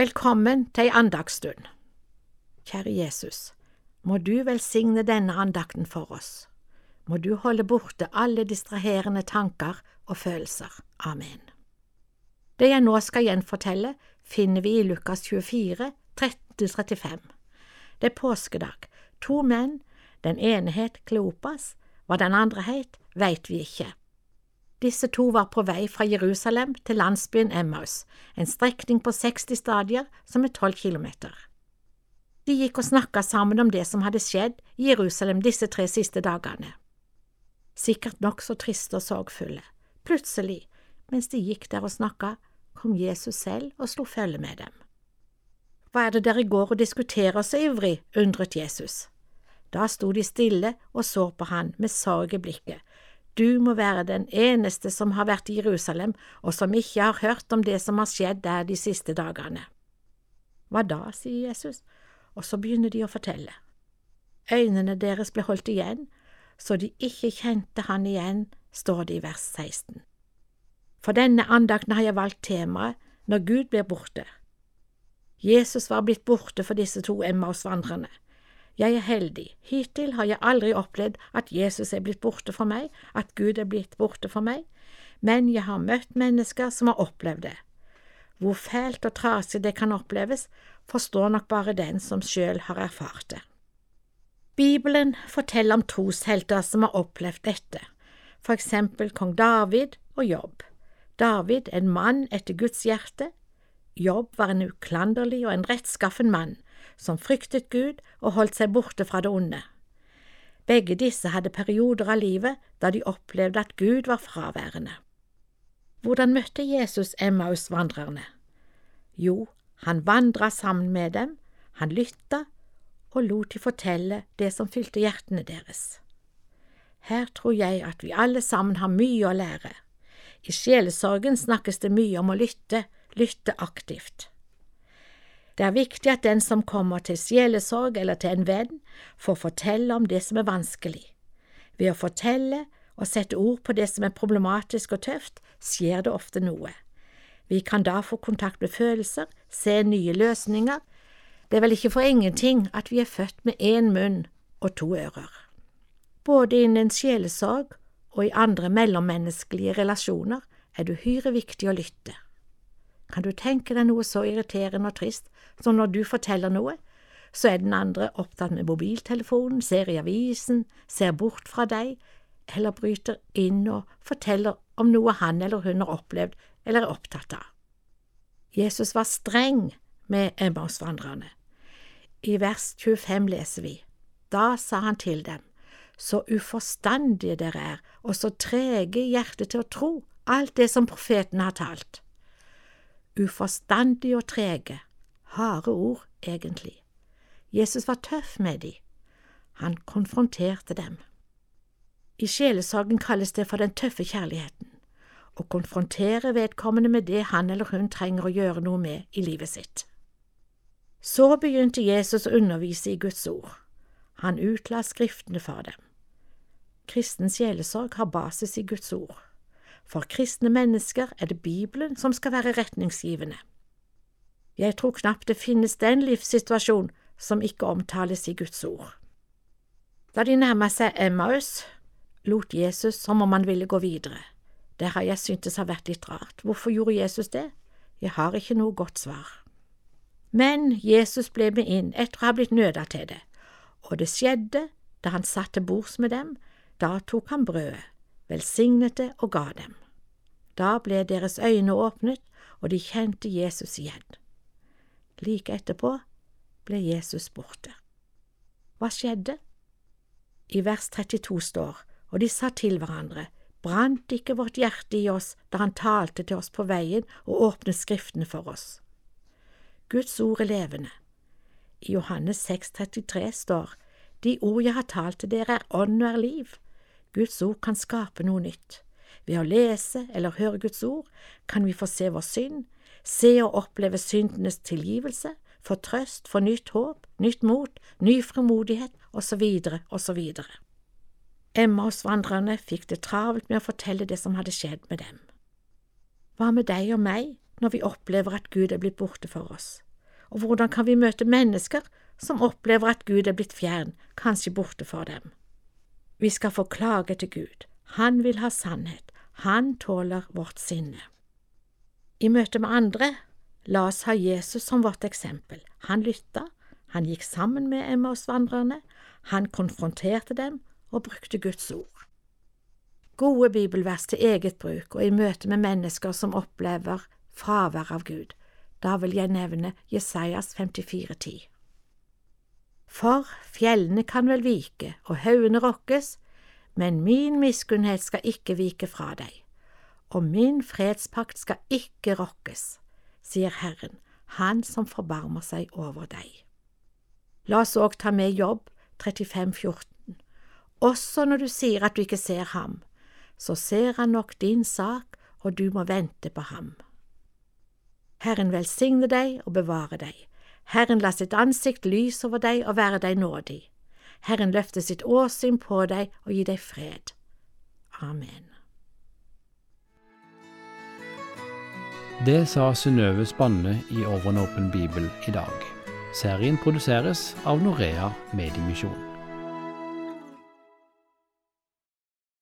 Velkommen til ei andagsstund. Kjære Jesus, må du velsigne denne andakten for oss. Må du holde borte alle distraherende tanker og følelser. Amen. Det jeg nå skal gjenfortelle, finner vi i Lukas 24, 13–35. Det er påskedag. To menn, den ene het Kleopas, hva den andre het, veit vi ikke. Disse to var på vei fra Jerusalem til landsbyen Emmaus, en strekning på 60 stadier som er tolv kilometer. De gikk og snakka sammen om det som hadde skjedd i Jerusalem disse tre siste dagene. Sikkert nokså triste og sorgfulle. Plutselig, mens de gikk der og snakka, kom Jesus selv og slo følge med dem. Hva er det dere går og diskuterer så ivrig? undret Jesus. Da sto de stille og så på han med sorg i blikket, du må være den eneste som har vært i Jerusalem og som ikke har hørt om det som har skjedd der de siste dagene. Hva da, sier Jesus, og så begynner de å fortelle. Øynene deres ble holdt igjen, så de ikke kjente han igjen, står det i vers 16. For denne andakten har jeg valgt temaet Når Gud blir borte. Jesus var blitt borte for disse to Emmaus-vandrerne. Jeg er heldig, hittil har jeg aldri opplevd at Jesus er blitt borte for meg, at Gud er blitt borte for meg, men jeg har møtt mennesker som har opplevd det. Hvor fælt og trasig det kan oppleves, forstår nok bare den som sjøl har erfart det. Bibelen forteller om troshelter som har opplevd dette, for eksempel kong David og Jobb. David, en mann etter Guds hjerte, Jobb var en uklanderlig og en rettskaffen mann som fryktet Gud og holdt seg borte fra det onde. Begge disse hadde perioder av livet da de opplevde at Gud var fraværende. Hvordan møtte Jesus Emmaus-vandrerne? Jo, han vandra sammen med dem, han lytta og lot de fortelle det som fylte hjertene deres. Her tror jeg at vi alle sammen har mye å lære. I sjelesorgen snakkes det mye om å lytte, lytte aktivt. Det er viktig at den som kommer til sjelesorg eller til en venn, får fortelle om det som er vanskelig. Ved å fortelle og sette ord på det som er problematisk og tøft, skjer det ofte noe. Vi kan da få kontakt med følelser, se nye løsninger. Det er vel ikke for ingenting at vi er født med én munn og to ører. Både innen sjelesorg og i andre mellommenneskelige relasjoner er det uhyre viktig å lytte. Kan du tenke deg noe så irriterende og trist som når du forteller noe, så er den andre opptatt med mobiltelefonen, ser i avisen, ser bort fra deg, eller bryter inn og forteller om noe han eller hun har opplevd eller er opptatt av. Jesus var streng med Emmausvandrerne. I vers 25 leser vi, Da sa han til dem, så uforstandige dere er, og så trege i hjertet til å tro alt det som profeten har talt uforstandige og trege, harde ord, egentlig. Jesus var tøff med de. Han konfronterte dem. I sjelesorgen kalles det for den tøffe kjærligheten, å konfrontere vedkommende med det han eller hun trenger å gjøre noe med i livet sitt. Så begynte Jesus å undervise i Guds ord. Han utla Skriftene for dem. Kristen sjelesorg har basis i Guds ord. For kristne mennesker er det Bibelen som skal være retningsgivende. Jeg tror knapt det finnes den livssituasjon som ikke omtales i Guds ord. Da de nærma seg Emmaus, lot Jesus som om han ville gå videre. Det har jeg syntes har vært litt rart. Hvorfor gjorde Jesus det? Jeg har ikke noe godt svar. Men Jesus ble med inn etter å ha blitt nøda til det, og det skjedde da han satt til bords med dem, da tok han brødet, velsignet det og ga dem. Da ble deres øyne åpnet, og de kjente Jesus igjen. Like etterpå ble Jesus borte. Hva skjedde? I vers 32 står, og de sa til hverandre, brant ikke vårt hjerte i oss da han talte til oss på veien og åpnet Skriftene for oss? Guds ord er levende. I Johannes 6,33 står, De ord jeg har talt til dere er ånd og er liv. Guds ord kan skape noe nytt. Ved å lese eller høre Guds ord kan vi få se vår synd, se og oppleve syndenes tilgivelse, få trøst, få nytt håp, nytt mot, ny fremodighet osv., osv. Emmaus-vandrerne fikk det travelt med å fortelle det som hadde skjedd med dem. Hva med deg og meg når vi opplever at Gud er blitt borte for oss? Og hvordan kan vi møte mennesker som opplever at Gud er blitt fjern, kanskje borte for dem? Vi skal få klage til Gud. Han vil ha sannhet. Han tåler vårt sinne. I møte med andre, la oss ha Jesus som vårt eksempel. Han lytta, han gikk sammen med Emmaus-vandrerne, han konfronterte dem og brukte Guds ord. Gode bibelvers til eget bruk og i møte med mennesker som opplever fravær av Gud. Da vil jeg nevne Jesajas 54,10. For fjellene kan vel vike og haugene rokkes, men min miskunnhet skal ikke vike fra deg, og min fredspakt skal ikke rokkes, sier Herren, Han som forbarmer seg over deg. La oss òg ta med Jobb 35,14. Også når du sier at du ikke ser ham, så ser han nok din sak, og du må vente på ham. Herren velsigne deg og bevare deg. Herren la sitt ansikt lys over deg og være deg nådig. Herren løfte sitt åsyn på deg og gi deg fred. Amen. Det sa Synnøve Spanne i Over en åpen bibel i dag. Serien produseres av Norea Mediemisjon.